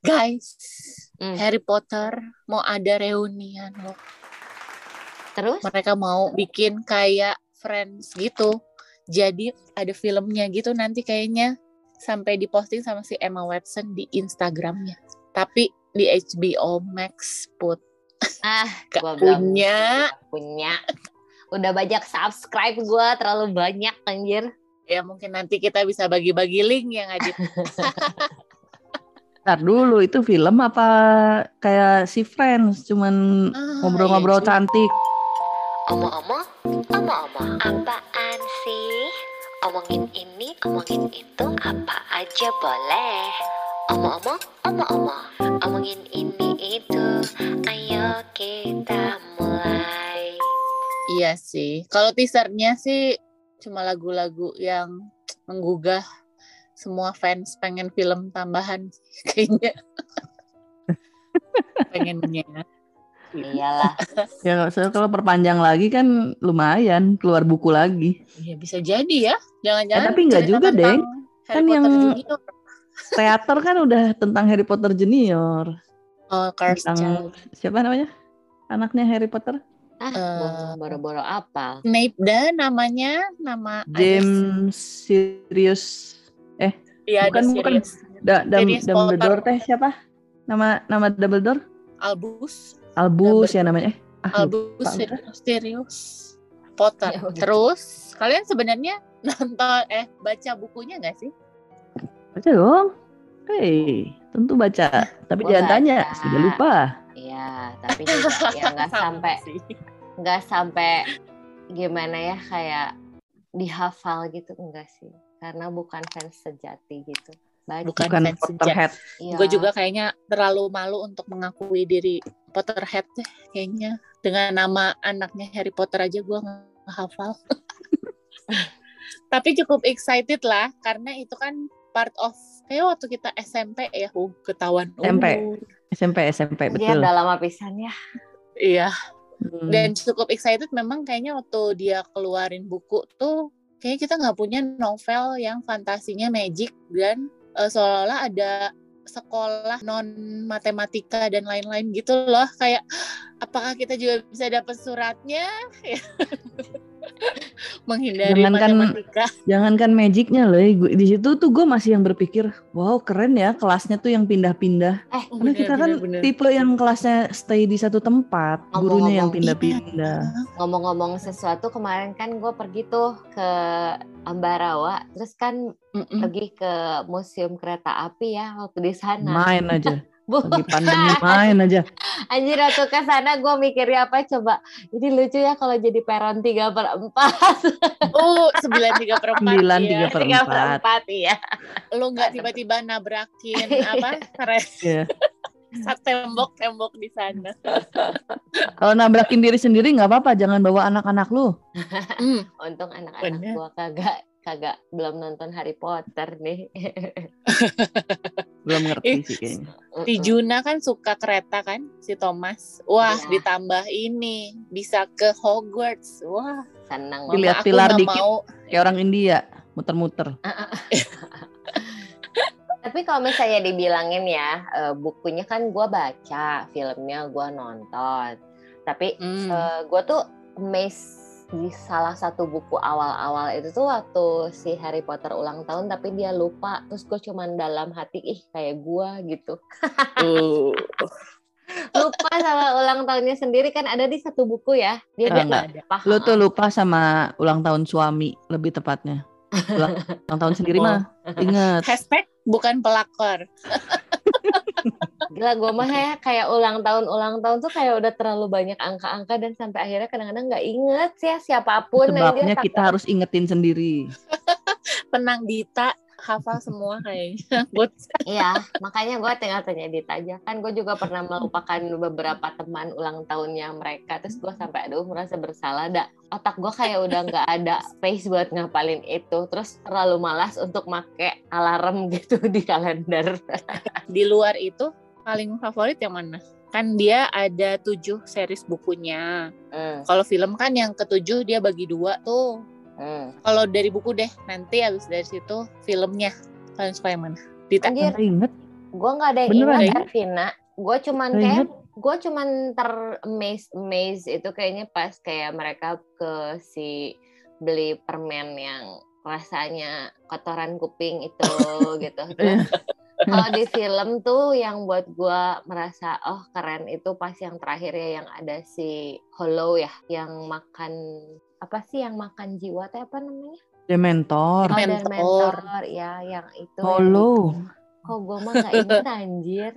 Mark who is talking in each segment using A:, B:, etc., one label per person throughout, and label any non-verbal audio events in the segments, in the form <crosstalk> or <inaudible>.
A: Guys,
B: Hmm.
A: Harry Potter mau ada reunian loh.
B: Terus?
A: Mereka mau bikin kayak Friends gitu. Jadi ada filmnya gitu nanti kayaknya sampai diposting sama si Emma Watson di Instagramnya. Tapi di HBO Max put
B: Ah, <laughs>
A: gak
B: gua belum
A: punya.
B: punya. Udah banyak subscribe gue terlalu banyak anjir.
A: Ya mungkin nanti kita bisa bagi-bagi link ya Adit. <laughs>
C: Ntar dulu itu film apa kayak si Friends cuman
A: Ah,
C: ngobrol-ngobrol
A: iya juga.
C: cantik.
B: Omong-omong, omong-omong, apaan sih? Omongin ini, omongin itu, apa aja boleh. Omong-omong, omong-omong, omongin ini itu, ayo kita mulai.
A: Iya sih. Kalau teasernya sih cuma lagu-lagu yang menggugah semua fans pengen film tambahan kayaknya. <laughs> Pengennya.
B: Iyalah, <laughs>
C: Ya so, kalau perpanjang lagi kan lumayan keluar buku lagi.
A: Ya bisa jadi ya. Jangan-jangan.
C: Eh, tapi nggak juga, Deng.
A: Harry
C: Kan
A: Potter
C: yang-
A: Junior.
C: Teater kan udah tentang Harry Potter Junior.
A: Oh, Cursed
C: Tentang
A: Child.
C: siapa namanya? Anaknya Harry Potter?
B: ah,
A: Eh.
B: gua boro-boro apal.
A: Snape dan namanya nama
C: James Sirius.
A: Iya, ada
C: bukan, bukan. Da, Dam- Dumbledore
A: Potter.
C: teh siapa? Nama nama Dumbledore?
A: Albus.
C: Albus ya namanya. Eh, ah,
A: Albus. Sirius, Potter.
B: Ya.
A: Terus kalian sebenarnya <laughs> nonton eh baca bukunya nggak sih?
C: Baca dong. Hei, tentu baca. Tapi jangan tanya, sudah lupa.
B: Iya, tapi juga ya <laughs> nggak sampai nggak sampai gimana ya kayak dihafal gitu enggak sih karena bukan fans sejati gitu baca
A: Bukan
C: Bukan
A: fans sejati.
C: Potterhead.
B: Iya.
A: Gue juga kayaknya terlalu malu untuk mengakui diri Potterhead deh kayaknya. Dengan nama anaknya Harry Potter aja gue nggak hafal. <laughs> Tapi cukup excited lah karena itu kan part of kayak waktu kita SMP ya, uh, ketahuan
C: SMP.
A: umur.
C: SMP SMP
B: dia
C: betul.
B: udah lama pisan ya
A: Iya,
C: Hmm.
A: dan cukup excited memang kayaknya waktu dia keluarin buku tuh kayaknya kita nggak punya novel yang fantasinya magic dan eh, seolah-olah ada sekolah non matematika dan lain-lain gitu loh. Kayak apakah kita juga bisa dapat suratnya <laughs> menghindari
C: Jangankan-
A: matematika
C: Jangankan magicnya loh, di situ tuh gue masih yang berpikir, wow keren ya kelasnya tuh yang pindah-pindah.
B: eh
C: Karena kita kan tipe yang kelasnya stay di satu tempat, gurunya yang
B: Ngomong-ngomong,
C: pindah-pindah.
B: ngomong-ngomong sesuatu kemarin kan gue pergi tuh ke Ambarawa terus kan
A: Mm-mm.
B: pergi ke museum kereta api ya waktu di sana
C: Main aja, <laughs>
B: Bu,
C: lagi pandemi <laughs> main aja.
B: anjir waktu ke sana gue mikirnya apa coba ini lucu ya kalau jadi peron 3 per 4
A: oh <laughs> sembilan tiga per empat
C: Sembilan
A: ya.
C: tiga per
B: tiga per
C: empat.
B: empat iya
A: lo nggak tiba-tiba nabrakin <laughs> apa res
C: Iya.
A: saat tembok-tembok di sana
C: Kalau nabrakin diri sendiri nggak apa-apa, jangan bawa anak-anak lu.
A: Hmm.
B: untung anak-anak gue kagak kagak belum nonton Harry Potter nih <laughs>
C: Belum ngerti
A: Ih,
C: sih kayaknya.
A: Si Juna kan suka kereta kan, si Thomas. Wah,
B: Iya.
A: ditambah ini bisa ke Hogwarts. Wah,
B: senang
C: Dilihat
A: aku
C: pilar dikit.
A: mau.
C: Kayak orang India, muter-muter. <laughs>
B: Tapi kalau misalnya dibilangin ya, eh, bukunya kan gue baca, filmnya gue nonton. Tapi
A: Hmm.
B: gue tuh amazed di salah satu buku awal-awal itu tuh waktu si Harry Potter ulang tahun tapi dia lupa terus gue cuman dalam hati ih kayak gue gitu
A: Uh, <laughs>
B: lupa sama ulang tahunnya sendiri kan ada di satu buku ya dia dia
C: enggak.
B: lupa.
C: Lu tuh lupa sama ulang tahun suami, lebih tepatnya. Ulang, ulang <laughs> tahun sendiri
A: Oh.
C: mah, ingat.
A: hashtag bukan pelakor. <laughs>
B: Gila gue mah ya kayak ulang tahun ulang tahun tuh kayak udah terlalu banyak angka-angka dan sampai akhirnya kadang-kadang nggak inget sih ya siapa pun
C: Sebabnya
B: aja
C: kita harus ingetin sendiri. <laughs>
A: Tenang Dita, hafal semua kayaknya. <laughs>
B: Iya, makanya gue tinggal tanya Dita aja. Kan gue juga pernah melupakan beberapa teman ulang tahunnya mereka. Terus gue sampai aduh merasa bersalah. Dak, otak gue kayak udah nggak ada space buat ngapalin itu. Terus terlalu malas untuk make alarm gitu di kalender.
A: di luar itu paling favorit yang mana? Kan dia ada tujuh series bukunya.
B: Hmm,
A: Kalau film kan yang ketujuh dia bagi dua tuh.
B: hmm.
A: Kalau dari buku deh, nanti habis dari situ filmnya. Kalian suka yang mana? Dita?
B: Anjir,
C: inget.
B: Gue nggak ada yang
C: Beneran
B: ingat
C: ya?
B: Arvina. Gue cuman kayak gue cuman ter amaze amaze itu kayaknya pas kayak mereka ke si beli permen yang rasanya kotoran kuping itu <laughs> gitu. Kalau di film tuh yang buat gue merasa oh keren itu pas yang terakhir ya yang ada si Hollow ya yang makan apa sih yang makan jiwa teh apa namanya?
C: Dementor.
B: Oh, dan
A: Mentor.
B: mentor ya yang itu. di- Kok gue mah gak inget anjir.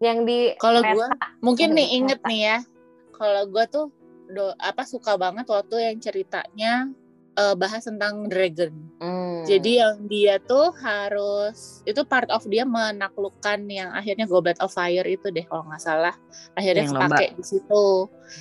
B: Yang di
A: Kalau gue mungkin nih inget nih ya. Kalau gue tuh do, apa suka banget waktu yang ceritanya eh, bahas tentang dragon.
B: Hmm.
A: Jadi yang dia tuh harus itu part of dia menaklukkan yang akhirnya Goblet of Fire itu deh kalau nggak salah. Akhirnya
C: Yang
A: pakai di situ.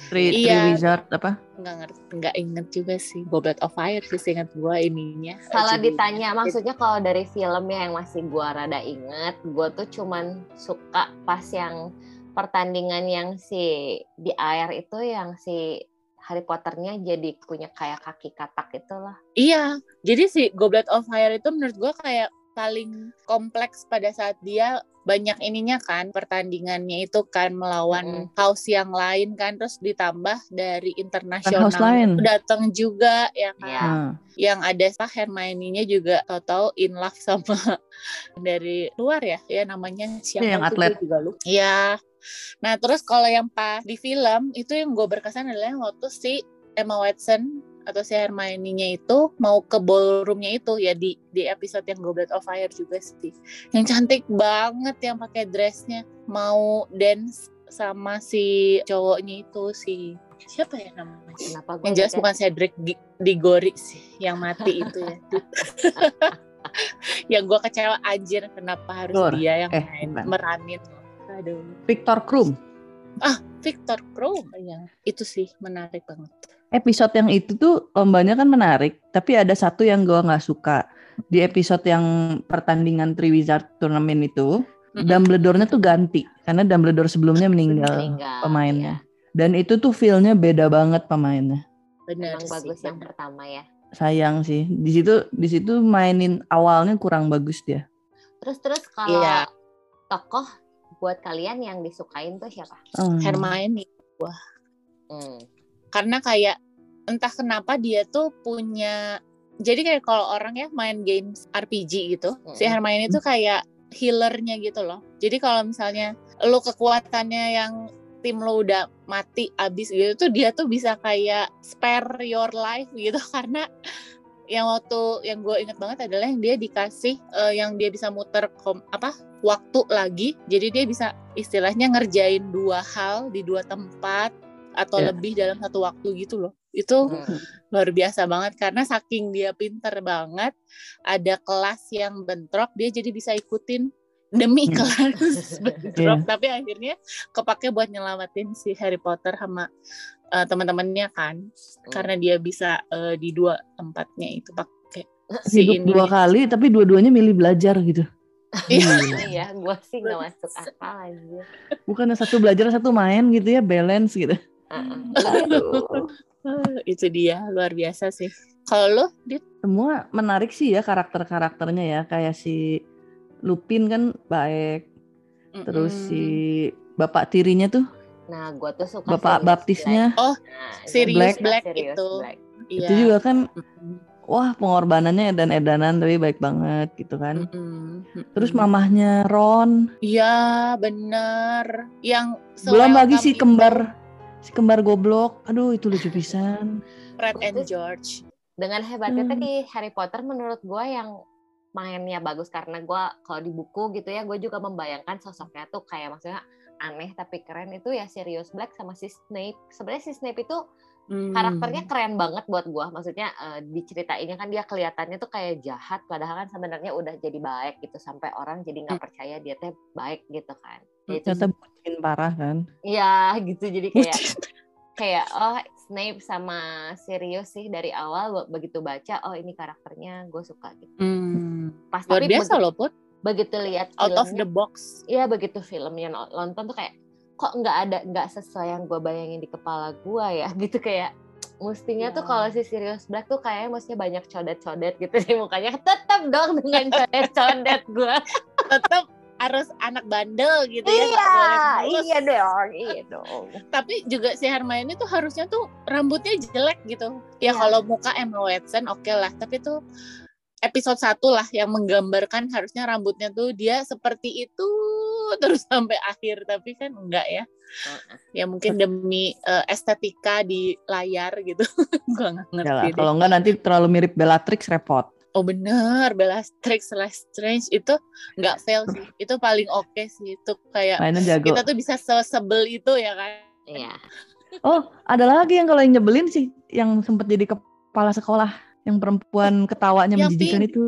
C: Three, three
A: Iya.
C: wizard apa?
A: Nggak ngerti, nggak inget juga sih Goblet of Fire sih inget gue ininya.
B: Salah
A: Jadi-
B: ditanya, maksudnya kalau dari film ya yang masih gua rada inget, gua tuh cuman suka pas yang pertandingan yang si di air itu yang si Harry Potternya jadi punya kayak kaki katak itulah.
A: Iya, jadi si Goblet of Fire itu menurut gue kayak paling kompleks pada saat dia banyak ininya kan pertandingannya itu kan melawan house yang lain kan terus ditambah dari internasional datang juga ya kan
B: Iya.
C: Nah,
A: yang ada Pak Hermione-nya juga tahu-tahu in love sama <laughs> dari luar ya ya namanya siapa
C: Iya, yang
A: itu
C: atlet.
A: juga lupa. Iya. Nah terus kalau yang pas di film itu yang gue berkesan adalah yang waktu si Emma Watson atau si Hermione-nya itu mau ke ballroomnya itu ya di di episode yang Goblet of Fire juga sih. Yang cantik banget yang pakai dressnya mau dance sama si cowoknya itu si siapa ya namanya?
B: Kenapa gue
A: Yang jelas bukan Cedric Diggory sih yang mati itu ya. <laughs> yang gue kecewa anjir kenapa harus
C: Lur.
A: dia yang
C: Eh,
A: main meranin. Aduh.
C: Victor Krum.
A: Victor Krum yang itu sih menarik banget.
C: Episode yang itu tuh lombanya kan menarik, tapi ada satu yang gua nggak suka. Di episode yang pertandingan Three Wizard Tournament itu,
A: Mm-mm.
C: Dumbledore-nya tuh ganti karena Dumbledore sebelumnya meninggal
B: meninggal.
C: pemainnya. Dan itu tuh feel-nya beda banget pemainnya.
A: Benar
B: Emang
A: sih.
B: bagus yang
A: benar.
B: pertama ya.
C: Sayang sih. Di situ di situ mainin awalnya kurang bagus dia.
B: Terus terus kalau
A: Iya.
B: tokoh buat kalian yang disukain tuh siapa?
C: Hmm.
A: Hermione
B: Hmm.
A: karena kayak entah kenapa dia tuh punya jadi kayak kalau orang ya main games RPG gitu si
B: Mm-mm.
A: Hermione itu kayak healernya gitu loh jadi kalau misalnya lo kekuatannya yang tim lo udah mati abis gitu tuh dia tuh bisa kayak spare your life gitu <laughs> karena yang waktu yang gue inget banget adalah yang dia dikasih eh, yang dia bisa muter kom, apa waktu lagi jadi dia bisa istilahnya ngerjain dua hal di dua tempat atau
C: Ya.
A: lebih dalam satu waktu gitu loh itu
B: Hmm.
A: luar biasa banget karena saking dia pinter banget ada kelas yang bentrok dia jadi bisa ikutin demi
C: Hmm.
A: kelas <laughs> bentrok tapi akhirnya kepake buat nyelamatin si Harry Potter sama eh, teman-temannya kan karena dia bisa eh, di dua tempatnya itu pakai si
C: Hidup
A: ini
C: dua kali tapi dua-duanya milih belajar gitu.
A: Iya.
C: Gila. <laughs>
B: Iya, gue sih nggak masuk akal aja.
C: Bukannya satu belajar satu main gitu ya, balance gitu.
A: Eh, <laughs> itu dia luar biasa sih kalau lo Dit?
C: Semua menarik sih ya karakter-karakternya ya. Kayak si Lupin kan baik. Terus
A: Mm-mm.
C: si bapak tirinya tuh,
B: Nah, gue tuh suka
C: bapak
B: Sirius
C: baptisnya.
B: Black.
A: Oh,
B: Nah,
A: Sirius
B: suka
A: Black
B: Sirius
A: itu.
B: Black.
A: Iya.
C: Itu juga kan wah pengorbanannya edan-edanan tapi baik banget gitu kan.
A: Mm-mm.
C: Terus mamahnya Ron,
A: Iya bener Yang
C: belum lagi si
A: itu,
C: kembar si kembar goblok. Aduh itu lucu pisan.
A: Fred and George
B: Dengan hebatnya
C: Hmm.
B: tadi Harry Potter menurut gue yang mainnya bagus karena gue kalau di buku gitu ya gue juga membayangkan sosoknya tuh kayak maksudnya aneh tapi keren itu ya Sirius Black sama si Snape. Sebenarnya si Snape itu
A: Hmm.
B: karakternya keren banget buat gue. Maksudnya eh, diceritainnya kan dia kelihatannya tuh kayak jahat padahal kan sebenarnya udah jadi baik gitu sampai orang jadi nggak percaya dia teh baik gitu kan. Ya itu
C: Ternyata bucin parah kan.
B: Iya gitu jadi kayak kayak oh Snape sama Sirius sih dari awal be- begitu baca oh ini karakternya gue suka gitu.
A: Hmm.
B: Pas
A: Luar
B: tapi
A: biasa loh Put
B: begitu lihat
A: Out of the
B: filmnya,
A: box
B: iya begitu filmnya no- nonton tuh kayak kok nggak ada nggak sesuai yang gue bayangin di kepala gue ya <laughs> gitu kayak mestinya tuh
A: Ya.
B: kalau si Sirius Black tuh kayaknya mestinya banyak codet-codet gitu di mukanya tetap dong dengan codet-codet gue <laughs>
A: Tetep harus anak bandel gitu ya.
B: Iya,
A: boleh mulus.
B: iya dong, iya dong. <laughs>
A: Tapi juga si Hermione tuh harusnya tuh rambutnya jelek gitu. Ya
B: Iya.
A: kalau muka Emma Watson oke lah, tapi tuh episode satu lah yang menggambarkan harusnya rambutnya tuh dia seperti itu <laughs> terus sampai akhir tapi kan enggak ya ya mungkin demi eh, estetika di layar gitu <laughs> gua nggak ngerti
C: lah,
A: deh.
C: kalau enggak nanti terlalu mirip Bellatrix repot.
A: Oh bener, Bellatrix Lestrange itu nggak fail sih. <laughs> Itu paling oke sih. Itu kayak kita tuh bisa sebel itu ya kan.
B: Iya.
C: Oh, ada lagi yang kalau yang nyebelin sih yang sempat jadi kepala sekolah yang perempuan ketawanya
A: Yang
C: menjijikan
A: pink.
C: itu.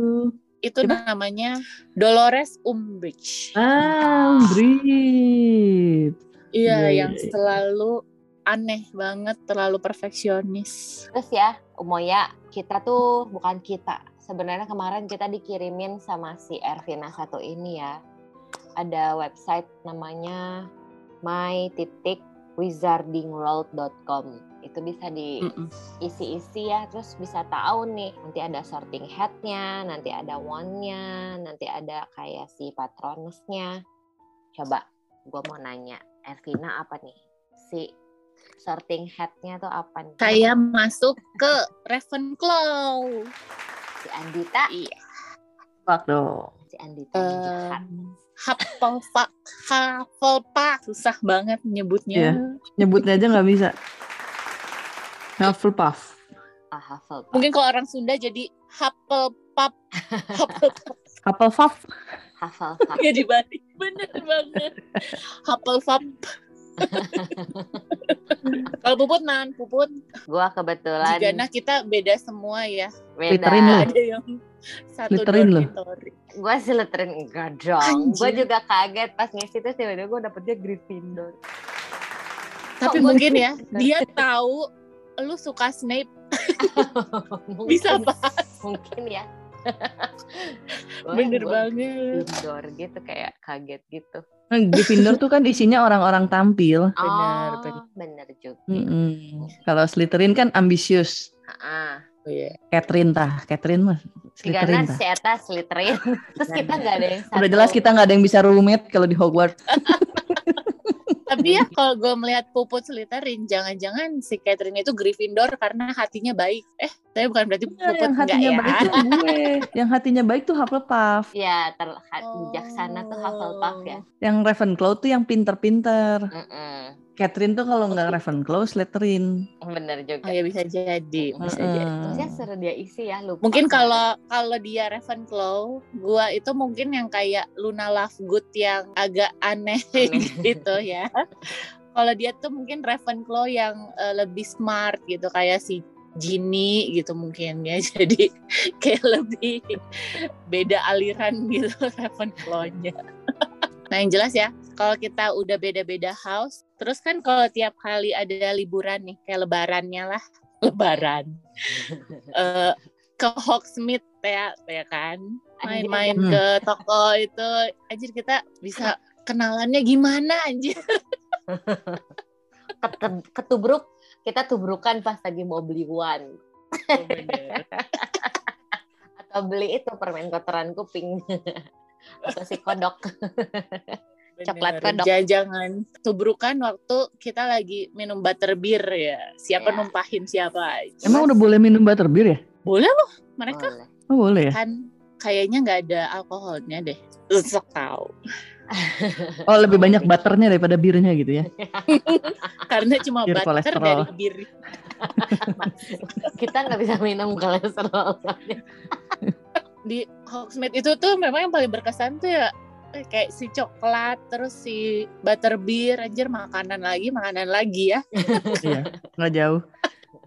A: Itu namanya Dolores Umbridge.
C: Ah, Brit.
A: Iya,
C: iya,
A: yang
C: iya.
A: selalu aneh banget, terlalu perfeksionis.
B: Terus ya, Umoya, kita tuh bukan kita. Sebenarnya kemarin kita dikirimin sama si Ervina satu ini ya. Ada website namanya my-wizardingworld.com. Itu bisa diisi-isi ya, terus bisa tahu nih. Nanti ada sorting hat-nya, nanti ada wand-nya, nanti ada kayak si patronusnya. Coba, gue mau nanya, Ervina apa nih? Si sorting hat-nya tuh apa nih?
A: Saya masuk ke Ravenclaw.
B: si Andita,
A: Iya.
C: Fuck dong.
B: si Andita jahat.
A: Um, Hufflepuff, Hufflepuff, susah banget nyebutnya.
C: Nyebutnya aja nggak bisa. Hufflepuff.
B: Ah, Hufflepuff.
A: Mungkin kalau orang Sunda jadi Hufflepuff, <laughs> Hufflepuff
C: Hufflepuff.
B: Hufflepuff.
A: ya dibalik. Bener banget. Hufflepuff. <laughs> kalau Puput nan, Puput.
B: Gua kebetulan
A: Jika nah kita beda semua ya.
C: Literin
B: beda.
A: Ada yang satu
C: Literin
A: dormitory.
B: Gua sih letterin enggak dong. Gua juga kaget pas ngisi terus tiba-tiba gua dapetnya Gryffindor.
A: Tapi
B: Kok gua-
A: mungkin ya, dia tahu lu suka Snape <laughs>
B: Mungkin-
A: bisa bahas
B: Mungkin ya. <laughs>
A: Bener
B: gua
A: banget
B: Gryffindor gitu kayak kaget gitu.
C: Nah, Gryffindor tuh kan isinya orang-orang tampil.
A: Bener,
B: oh,
A: bener.
B: bener juga.
C: Mm-mm. Kalau Slytherin kan ambisius.
B: Ah,
A: oh, iya.
C: Catherine tah, Catherine mah
B: karena si Eta Slytherin. <laughs> Terus kita nggak ada yang
C: Udah
B: satu.
C: jelas kita nggak ada yang bisa roommate kalau di Hogwarts.
A: Tapi ya <laughs> kalau gue melihat Puput Slytherin, jangan-jangan si Catherine itu Gryffindor karena hatinya baik. Eh, tapi bukan berarti Puput
C: yang
A: enggak
C: hatinya
A: ya.
C: baik tuh gue. Yang hatinya baik tuh Hufflepuff.
B: Ya, terlihat bijaksana tuh Hufflepuff ya.
C: Yang Ravenclaw tuh yang pinter-pinter.
B: Mm-mm.
C: Catherine tuh kalau nggak Ravenclaw, Slytherin.
B: Bener juga.
A: Oh ya bisa jadi, bisa
C: Mm-mm.
A: jadi.
B: Terusnya seru dia isi ya lupa.
A: Mungkin kalau kalau dia Ravenclaw, gua itu mungkin yang kayak Luna Lovegood yang agak aneh,
B: Aneh. <laughs>
A: gitu ya. Kalau dia tuh mungkin Ravenclaw yang eh, lebih smart gitu kayak si Ginny gitu mungkin ya. <laughs> Jadi kayak lebih beda aliran gitu <laughs> Ravenclaw-nya. Nah yang jelas ya, kalau kita udah beda-beda house, terus kan kalau tiap kali ada liburan nih, kayak lebarannya lah, <laughs> lebaran. <laughs> Eh, ke Hogsmeade ya, ya kan, main-main
C: Hmm.
A: ke toko itu, anjir kita bisa kenalannya gimana anjir? <laughs>
B: Ket- ketubruk kita tubrukan pas lagi mau beli one atau beli itu permen kotoran kuping. Atau si kodok Coklat kodok.
A: Jangan tubrukan waktu kita lagi minum butterbeer ya. Siapa
B: Ya.
A: numpahin siapa aja.
C: Emang udah boleh minum butterbeer ya?
A: boleh loh mereka
B: Boleh.
C: Oh boleh ya?
A: kan kayaknya nggak ada alkoholnya deh. Usok tahu. <laughs>
C: Oh lebih banyak butternya daripada birnya gitu ya? <laughs>
A: Karena cuma
C: Bir
A: butter
C: kolesterol.
A: dari bir. <laughs>
B: kita nggak bisa minum kolesterol.
A: Di Hogsmeade itu tuh memang yang paling berkesan tuh ya kayak si coklat terus si butterbeer anjir makanan lagi makanan lagi ya. <laughs>
C: Iya, nggak jauh.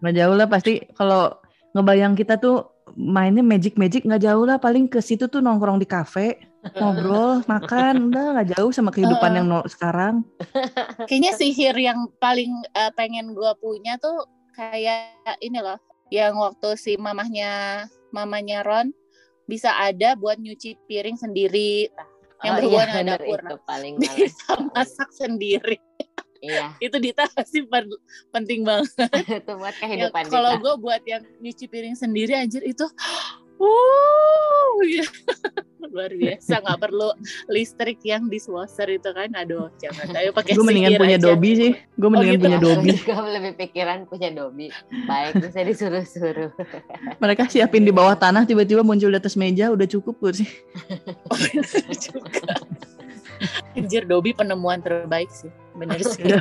C: Nggak jauh lah pasti kalau ngebayang kita tuh mainnya magic magic nggak jauh lah paling ke situ tuh nongkrong di kafe ngobrol makan udah nggak jauh sama kehidupan
A: Heeh.
C: yang no- sekarang <laughs>
A: Kayaknya sihir yang paling eh, pengen gua punya tuh kayak ini loh, yang waktu si mamahnya mamanya Ron bisa ada buat nyuci piring sendiri, Yang
B: Oh,
A: berhubungan
B: iya,
A: dengan dapur,
B: itu paling <laughs> males.
A: bisa masak sendiri.
B: iya <laughs>
A: Itu Dita pasti penting banget. <laughs>
B: itu buat
A: Ya,
B: kehidupan
A: kalau
B: kita
A: gue buat yang nyuci piring sendiri anjir itu Uh, iya. <laughs> luar biasa nggak perlu listrik yang diswasher itu kan aduh jangan ayo pakai
C: Gue mendingan punya
A: aja.
C: Dobby sih. Gue mendingan
A: gitu.
C: punya Dobby. <laughs>
B: Gue lebih pikiran punya Dobby. Baik, terus saya disuruh-suruh. <laughs>
C: Mereka siapin di bawah tanah tiba-tiba muncul di atas meja udah cukup gue sih.
A: Oh, juga Anjir Dobby penemuan terbaik sih bener <laughs> sih
C: Iya.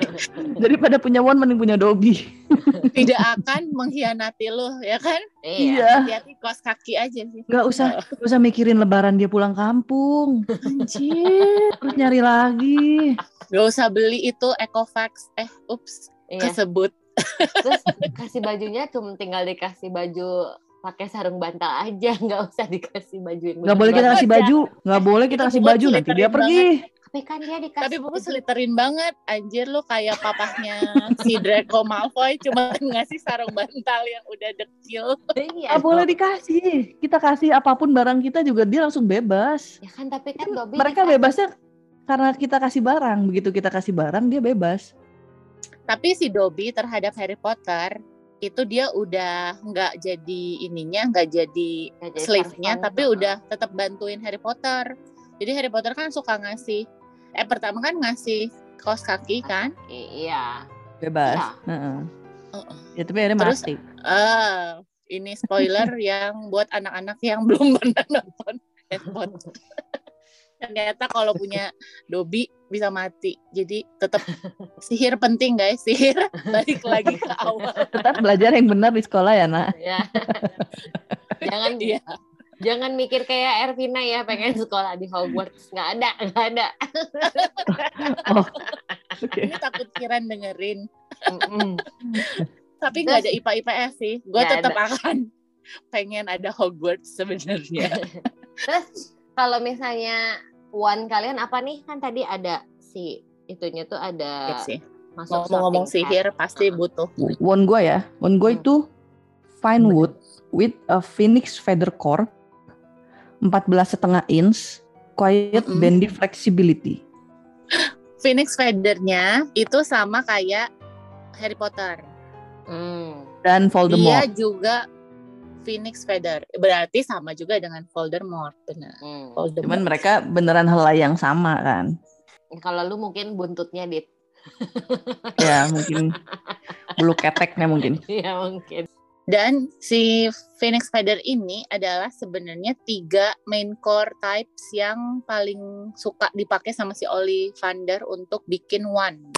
C: Daripada punya Won mending punya Dobby. <laughs>
A: tidak akan mengkhianati lu ya kan
B: Iya.
A: hati-hati kos kaki aja sih
C: Nggak usah, nggak usah mikirin lebaran dia pulang kampung.
A: anjir
C: Terus nyari lagi.
A: gak usah beli itu Ecovax eh ups
B: Iya.
A: kesebut
B: Terus kasih bajunya cuma tinggal dikasih baju pakai sarung bantal aja, <laughs> nggak usah dikasih baju yang
C: Nggak boleh kita kasih baju. Nggak boleh kita kasih baju nanti dia pergi.
B: Tapi kan dia dikasih.
A: tapi Puput seliterin banget anjir lu kayak papahnya <laughs> si Draco Malfoy cuma ngasih sarung bantal yang udah dekil
B: Iya.
C: Nggak boleh dikasih. Kita kasih apa pun barang kita juga dia langsung bebas.
B: Ya kan tapi kan Dobby
C: Mereka
B: dikasih-
C: bebasnya karena kita kasih barang. Begitu kita kasih barang dia bebas.
A: tapi si Dobby terhadap Harry Potter itu dia udah nggak jadi ininya nggak jadi
B: jadi
A: slave-nya tapi udah tetap bantuin Harry Potter jadi Harry Potter kan suka ngasih eh pertama kan ngasih kaos kaki kan
B: I- Iya.
C: Bebas.
B: Iya.
C: Heeh.
A: Heeh.
C: Ya tapi akhirnya
A: Terus,
C: mati.
A: ah ini spoiler <laughs> yang buat anak-anak yang belum <laughs> pernah nonton Potter <laughs> ternyata kalau punya Dobby bisa mati jadi tetap sihir penting guys sihir balik lagi ke awal
C: Tetap belajar yang benar di sekolah ya nak.
B: Ya. jangan
A: Iya.
B: Jangan mikir kayak Ervina ya pengen sekolah di Hogwarts. Nggak ada nggak ada. <laughs>
C: Oh. Oke.
A: ini takut Kiran dengerin. Tapi nggak ada IPA IPS sih. Gue tetap akan pengen ada Hogwarts sebenarnya. <laughs>
B: Terus kalau misalnya one kalian apa nih? Kan tadi ada si itunya tuh ada
A: Ya sih.
B: masuk
A: ngomong-ngomong sihir pasti butuh.
C: Won gue ya. Won gue
B: Hmm.
C: itu fine wood with a phoenix feather core 14 setengah inch quiet
A: Mm-mm.
C: bendy flexibility.
A: Phoenix feathernya itu sama kayak Harry Potter
B: Hmm.
C: Dan
A: dia
C: Voldemort.
A: juga Phoenix feather berarti sama juga dengan Voldemort benar
B: Hmm.
A: Voldemort
C: Cuman mereka beneran helai yang sama kan.
B: kalau lu mungkin buntutnya dit
C: Ya mungkin bulu keteknya mungkin.
B: Iya <laughs> mungkin
A: Dan si Phoenix Feather ini adalah sebenarnya tiga main core types yang paling suka dipakai sama si Ollivander untuk bikin one.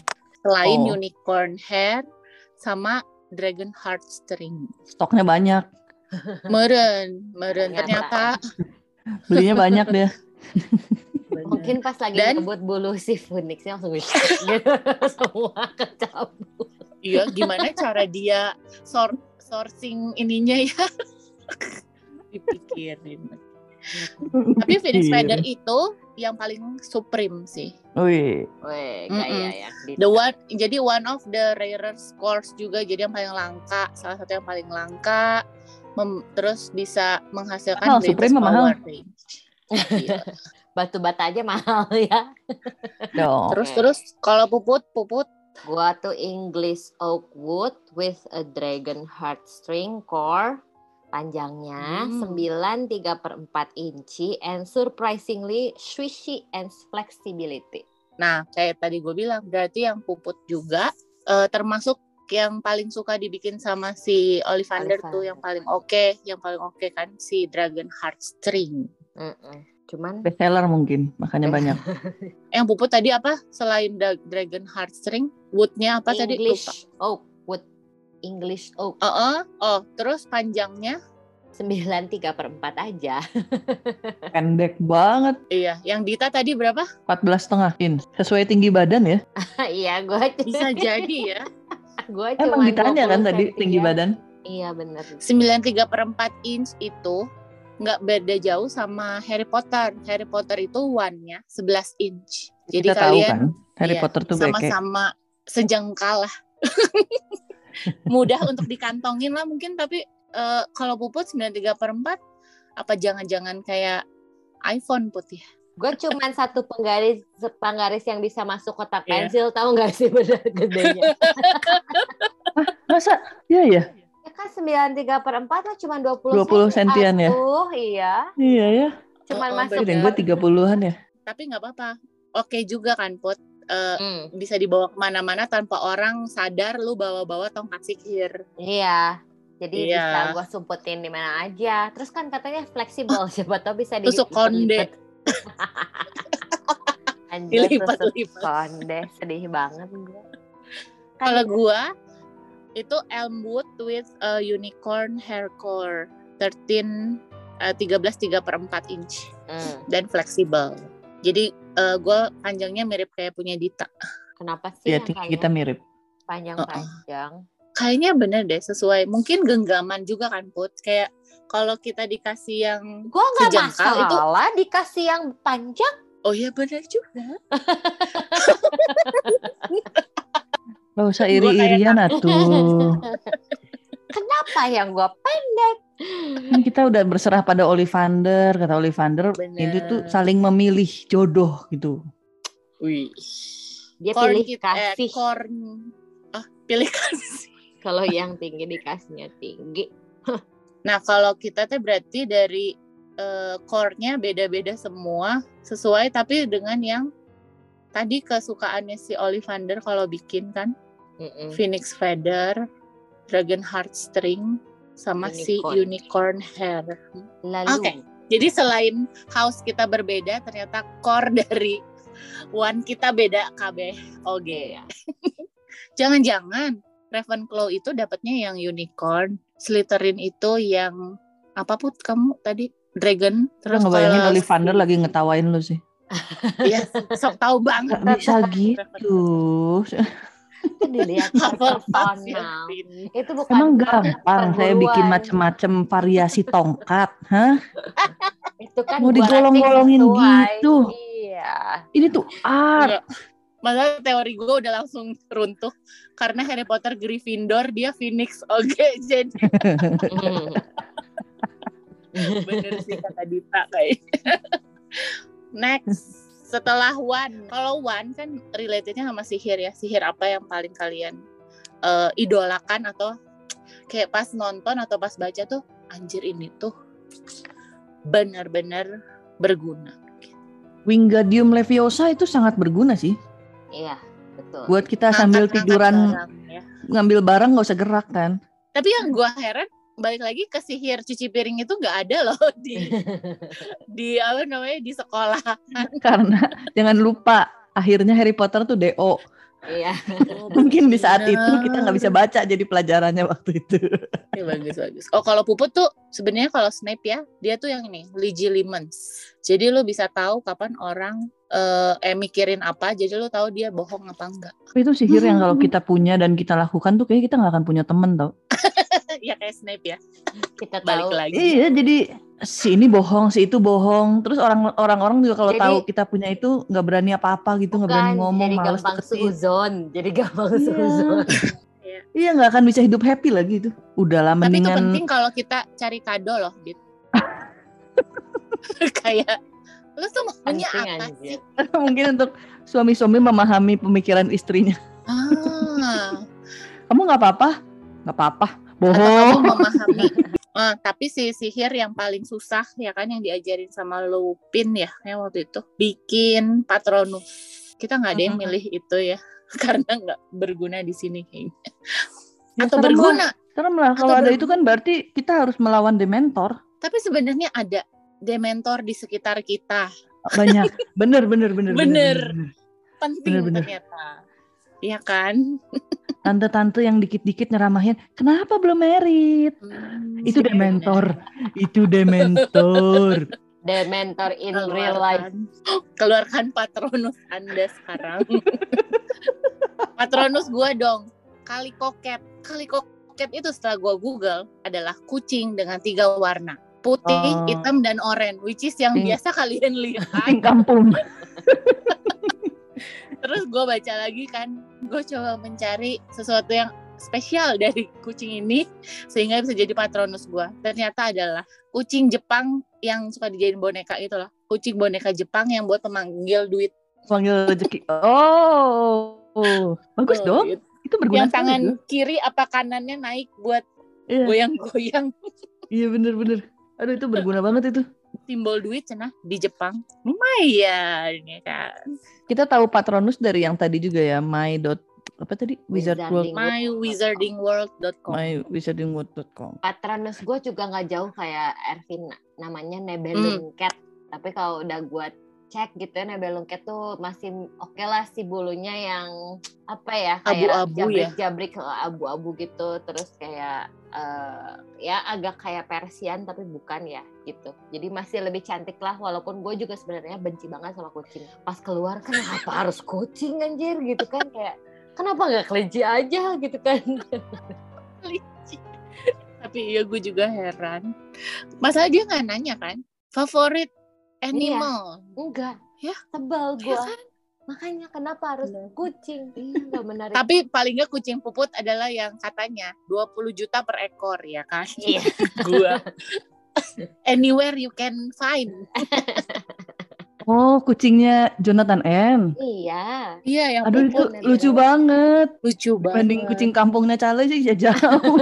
A: Selain
C: Oh.
A: unicorn hair sama dragon heartstring.
C: Stoknya banyak.
A: Meren, meren.
B: Ternyata.
A: Ternyata
C: Belinya banyak deh.
B: mungkin pas lagi
A: Dan-
B: ngebut bulu si Phoenixnya langsung <laughs> gitu semua kecabut
A: iya gimana cara dia sor sourcing ininya ya? <laughs> Dipikirin. Tapi Phoenix. Feather itu yang paling supreme sih.
C: Wih,
A: Mm-mm.
B: gaya ya.
A: The one jadi one of the rarer scores juga jadi yang paling langka, salah satu yang paling langka. Mem- terus bisa menghasilkan
C: Mahal,
A: greatest
C: Supreme mahal.
A: power range. Iya. <laughs>
B: Batu bata aja mahal ya.
C: dong.
A: terus terus kalau puput puput
B: Gua tuh English oak wood with a dragon heartstring core. Panjangnya
A: Hmm.
B: 9 3 per 4 inci and surprisingly swishy and flexibility.
A: Nah, kayak tadi gue bilang, berarti yang puput juga eh, termasuk yang paling suka dibikin sama si Ollivander tuh yang paling oke, yang paling oke kan si Dragon Heartstring.
B: Mm-mm. Cuman
C: Best seller mungkin, makanya banyak. <laughs>
A: Yang puput tadi apa? Selain Dra- Dragon Heartstring, woodnya apa tadi? Lupa.
B: English oak wood English oak
A: Oh, oh, oh, terus panjangnya
B: 9 3 per 4 aja. <laughs>
C: Pendek banget.
A: Iya, yang Dita tadi berapa?
C: 14 setengah inch. Sesuai tinggi badan ya.
B: Iya, gua <laughs>
A: Bisa jadi ya.
B: gua
C: Emang
B: cuma
C: ditanya kan
B: 20
C: tadi tinggi
B: ya.
C: badan.
B: Iya bener.
A: 93 per 4 inch itu nggak beda jauh sama Harry Potter. Harry Potter itu one-nya 11 inch. Jadi
C: Kita tahu
A: kalian
C: kan, Harry
A: iya,
C: Potter tuh
A: sama-sama sejengkal lah. <laughs> Mudah untuk dikantongin lah mungkin tapi eh, kalau puput 93 per 4 apa jangan-jangan kayak iPhone putih?
B: Gue cuman satu penggaris penggaris yang bisa masuk kotak
A: Iya.
B: pensil tahu nggak sih bener gedenya?
C: Masa? Iya ya.
B: Kan 93 per 4 mah cuma 20
C: 20 sentian ya?
B: Iya.
C: Iya ya.
B: Cuman
A: Oh, oh,
B: masuk.
C: Gue 30-an ya.
A: Tapi nggak apa-apa. Oke juga kan, Put. Eh,
B: Hmm,
A: bisa dibawa ke mana-mana tanpa orang sadar lu bawa-bawa tongkat sihir.
B: iya. Jadi
A: Iya.
B: bisa gue sumputin di mana aja. Terus kan katanya fleksibel, <laughs> siapa tahu bisa
A: Tusuk konde. <laughs>
B: Anjir, tusuk
A: Dilipat-lipat.
B: konde. Sedih banget gue.
A: Kalau gua itu Elmwood with a unicorn hair core 13 eh, 13 3 per 4 inch
B: Hmm,
A: dan fleksibel. Jadi eh, gua panjangnya mirip kayak punya Dita.
B: Kenapa sih
C: Iya,
B: kayaknya
C: kita mirip.
B: panjang-panjang?
A: Kayaknya bener deh sesuai. Mungkin genggaman juga kan Put. Kayak kalau kita dikasih yang
B: Gue nggak
A: Sejengkal itu-
B: masalah dikasih yang panjang.
A: oh iya bener juga. <laughs>
C: Gak usah iri-irian atuh. <laughs>
B: Kenapa yang gue pendek?
C: Kan kita udah berserah pada Olivander. Kata Olivander,
A: Bener.
C: itu tuh saling memilih jodoh gitu.
A: Wih.
B: Dia
A: Corn
B: pilih
A: eh,
B: kasih.
A: corn. Ah, pilih kasih. <laughs>
B: Kalau yang tinggi dikasihnya tinggi. <laughs>
A: Nah, kalau kita tuh berarti dari eh, core-nya beda-beda semua, sesuai tapi dengan yang tadi kesukaannya si Ollivander kalau bikin kan,
B: Mm-mm.
A: Phoenix Feather, Dragon Heartstring, sama si
B: Unicorn.
A: Unicorn Hair.
B: Lalu
A: Oke. Jadi selain house kita berbeda, ternyata core <laughs> dari one kita beda KB. Oke.
B: Iya.
A: Jangan-jangan Ravenclaw itu dapatnya yang unicorn, Slytherin itu yang apa put kamu tadi dragon
C: Terus ngebayangin
A: kalau
C: Ollivander lagi ngetawain lu sih.
A: Iya, sok tahu banget.
C: Gak bisa gitu.
B: kan dilihat personal. Itu bukan
C: Emang gampang saya bikin macem-macem variasi tongkat. Hah?
B: Itu kan
C: Mau digolong-golongin gitu.
B: Iya.
C: Ini tuh art.
A: Enggak. Masalah teori gue udah langsung runtuh karena Harry Potter Gryffindor dia Phoenix. Oke, <laughs> jadi bener sih kata Dita kayaknya. Next, setelah One. Kalau One kan relatednya sama sihir ya. Sihir apa yang paling kalian eh, idolakan atau kayak pas nonton atau pas baca tuh anjir ini tuh benar-benar berguna.
C: Wingardium Leviosa itu sangat berguna sih.
B: Iya, betul.
C: Buat kita sambil tiduran
A: barang, ya.
C: ngambil barang nggak usah gerak kan.
A: Tapi yang gua heran balik lagi ke sihir cuci piring itu nggak ada loh <laughs> di <laughs> di apa namanya di sekolah. <laughs>
C: Karena jangan lupa akhirnya Harry Potter tuh DO.
B: Iya.
C: Mungkin di saat itu kita nggak bisa baca jadi pelajarannya waktu itu.
A: Ya, bagus bagus. Oh kalau puput tuh sebenarnya kalau Snape ya dia tuh yang ini Legilimens. Jadi lu bisa tahu kapan orang eh, eh mikirin apa. Jadi lu tahu dia bohong apa enggak.
C: Itu sihir yang kalau kita punya dan kita lakukan tuh kayaknya kita nggak akan punya temen tau. <laughs>
A: ya kayak Snape ya.
B: Kita
A: Balik
B: tahu.
A: lagi.
C: Iya jadi si ini bohong, si itu bohong. Terus orang orang-orang juga kalau
B: Jadi-
C: tahu kita punya itu nggak berani apa-apa gitu, nggak berani ngomong,
B: jadi
C: males
B: gampang suzon. Jadi gampang
C: Iya.
B: suzon.
C: Iya nggak akan bisa hidup happy lagi itu. Udahlah
A: Tapi itu penting kalau kita cari kado loh, Dit. <laughs> kayak lu tuh maunya
B: Penting,
A: apa
B: anjir.
A: sih? <laughs>
C: mungkin untuk suami-suami memahami pemikiran istrinya.
A: Ah.
C: Kamu nggak apa-apa? Nggak apa-apa.
A: Atau kamu
C: Bohong. <laughs>
A: memahami Eh, tapi si sihir yang paling susah ya kan yang diajarin sama Lupin ya yang waktu itu bikin patronus kita nggak ada yang milih itu ya <laughs> karena nggak berguna di sini kayaknya
C: Ya,
A: atau berguna.
C: Serem lah. Kalau ada
A: berguna.
C: itu kan berarti kita harus melawan dementor.
A: tapi sebenarnya ada dementor di sekitar kita
C: Banyak. <laughs> Bener, bener, bener.
A: Bener. penting
C: Bener-bener.
A: ternyata Iya kan
C: Tante-tante yang dikit-dikit nyeramahin, kenapa belum merit?
A: Hmm,
C: Itu dementor. <laughs> Itu dementor.
B: Dementor in real life.
A: keluarkan, keluarkan patronus anda sekarang <laughs> patronus gua dong kali koket kali koket itu setelah gua google adalah kucing dengan tiga warna putih
C: Oh.
A: hitam dan oranye which is yang
C: Ting-
A: biasa kalian lihat <laughs>
C: Ting kampung.
A: Terus gua baca lagi kan gue coba mencari sesuatu yang spesial <laughs> dari kucing ini sehingga bisa jadi patronus gua ternyata adalah kucing Jepang yang suka dijadiin boneka itu lah kucing boneka Jepang yang buat pemanggil duit
C: Panggil rezeki. Oh. oh. Bagus
A: Oh,
C: dong.
A: gitu.
C: Itu berguna
A: yang tangan
C: tuh.
A: kiri apa kanannya naik buat
C: Iya,
A: goyang-goyang
C: iya bener-bener. Aduh itu berguna banget itu.
A: Simbol duit cenah di Jepang. Lumayan ya kan?
C: Kita tahu Patronus dari yang tadi juga ya, my dot apa tadi? Wizard World,
B: Wizarding.
A: mywizardingworld.com
C: mywizardingworld.com.
B: Patronus gue juga nggak jauh kayak Ervin namanya Nebelung Cat. Tapi kalau udah gue cek gitu ya Nebelung Cat tuh masih oke lah si bulunya yang apa ya kayak
A: Abu-abu ya?
B: jabrik-jabrik eh, abu-abu gitu. Terus kayak eh, ya agak kayak Persian tapi bukan ya gitu. Jadi masih lebih cantik lah walaupun gue juga sebenarnya benci banget sama kucing. Pas keluar kan apa harus kucing anjir? gitu kan kayak kenapa nggak kelinci aja? gitu kan.
A: Tapi iya gue juga heran. Masalah dia nggak nanya kan? Favorit animal
B: enggak
A: Ya.
B: tebal
A: Ya
B: gue
A: kan?
B: makanya kenapa harus
A: Benar.
B: kucing iya nggak menarik
A: tapi paling nggak kucing puput adalah yang katanya 20 juta per ekor ya kan
B: Iya. <laughs>
A: gua anywhere you can find <laughs>
C: Oh, kucingnya Jonathan N.
B: iya
A: iya yang
C: Aduh itu
A: puput
B: Bener,
C: lucu
B: bener.
C: banget.
A: lucu banget
C: Banding kucing kampungnya Cale sih ya jauh.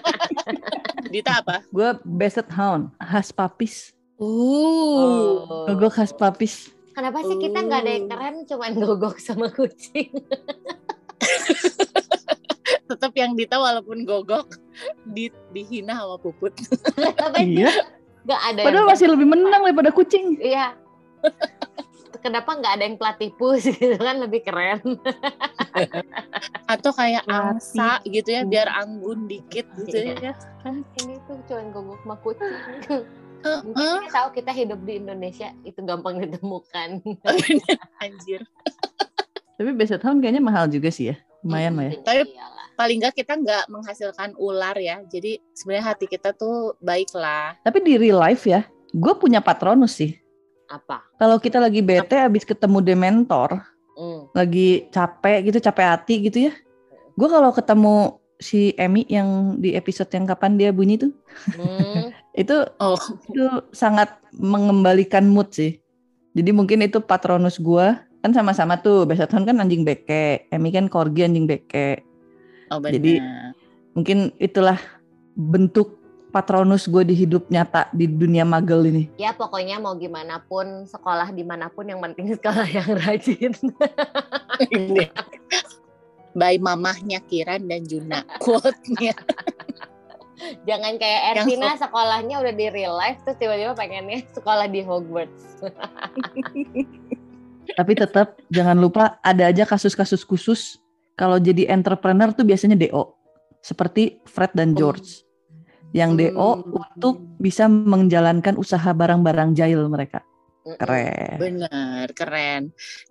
C: <laughs>
A: Dita apa
C: Gue Basset Hound, khas papis.
A: Uh
C: Gogok khas papis.
B: kenapa sih kita nggak ada yang
A: Oh.
B: keren cuman gogok sama kucing <laughs>
A: tetap yang Dita walaupun gogok di, dihina sama puput <laughs>
B: Kenapa sih
C: Iya.
B: nggak ada
C: Padahal masih lebih menang daripada kucing.
B: iya kenapa nggak ada yang platypus <laughs> gitu kan lebih keren
A: atau kayak angsa gitu ya biar anggun dikit gitu
B: Iya.
A: ya kan
B: ini tuh cuman gogok sama kucing mungkin
A: Heeh.
B: dia tahu kita hidup di Indonesia itu gampang ditemukan <laughs>
A: anjir
C: Tapi Basset Hound kayaknya mahal juga sih ya. Lumayan lah ya.
A: Tapi-
B: Iyalah.
A: paling nggak kita nggak menghasilkan ular ya jadi sebenarnya hati kita tuh baik lah
C: Tapi di real life ya, gue punya Patronus sih.
B: apa
C: Kalau kita lagi bete abis ketemu Dementor,
B: Hmm.
C: lagi capek gitu, capek hati gitu ya. Gue kalau ketemu si Emmy yang di episode yang kapan dia bunyi tuh,
B: Hmm.
C: Itu
A: oh
C: itu sangat mengembalikan mood sih. Jadi mungkin itu Patronus gue kan sama-sama tuh Hound kan anjing beke, Emmy kan corgi anjing beke.
A: oh benar
C: Jadi- Mungkin itulah bentuk Patronus gue di hidup nyata di dunia magel ini.
B: ya pokoknya mau gimana pun sekolah di mana pun yang penting <laughs> sekolah yang rajin
A: Ini. by mamahnya Kiran dan Juna quote-nya <laughs>
B: jangan kayak Ervina sekolahnya udah di real life terus tiba-tiba pengennya <laughs> sekolah di Hogwarts <laughs>
C: Tapi tetap jangan lupa ada aja kasus-kasus khusus kalau jadi entrepreneur tuh biasanya DO. Seperti Fred dan George. Yang DO
A: Hmm.
C: untuk bisa menjalankan usaha barang-barang jahil mereka. Keren.
A: benar keren.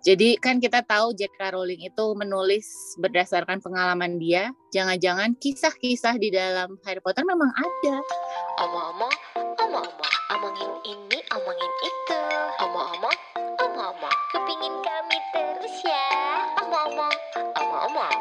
A: Jadi kan kita tahu J.K. Rowling itu menulis berdasarkan pengalaman dia. Jangan-jangan kisah-kisah di dalam Harry Potter memang ada.
D: Omong-omong, omong-omong, omongin ini, omongin itu. Omong-omong, omong-omong, kepingin kami terus ya. Omong-omong, omong-omong.